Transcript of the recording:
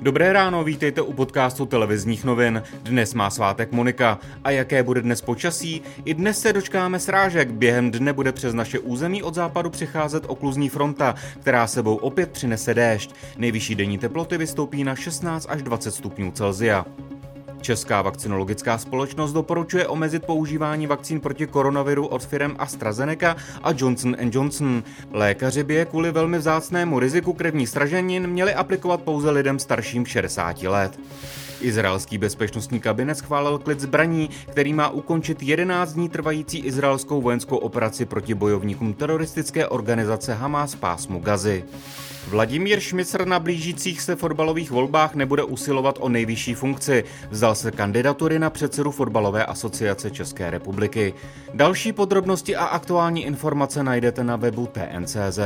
Dobré ráno, vítejte u podcastu televizních novin. Dnes má svátek Monika. A jaké bude dnes počasí? I dnes se dočkáme srážek. Během dne bude přes naše území od západu přecházet okluzní fronta, která sebou opět přinese déšť. Nejvyšší denní teploty vystoupí na 16 až 20 stupňů Celzia. Česká vakcinologická společnost doporučuje omezit používání vakcín proti koronaviru od firm AstraZeneca a Johnson Johnson. Lékaři by je kvůli velmi vzácnému riziku krevních straženin měli aplikovat pouze lidem starším 60 let. Izraelský bezpečnostní kabinet schválil klid zbraní, který má ukončit 11 dní trvající izraelskou vojenskou operaci proti bojovníkům teroristické organizace Hamas pásmu Gazy. Vladimír Šmicr na blížících se fotbalových volbách nebude usilovat o nejvyšší funkci. Vzdal se kandidatury na předsedu Fotbalové asociace České republiky. Další podrobnosti a aktuální informace najdete na webu TNCZ.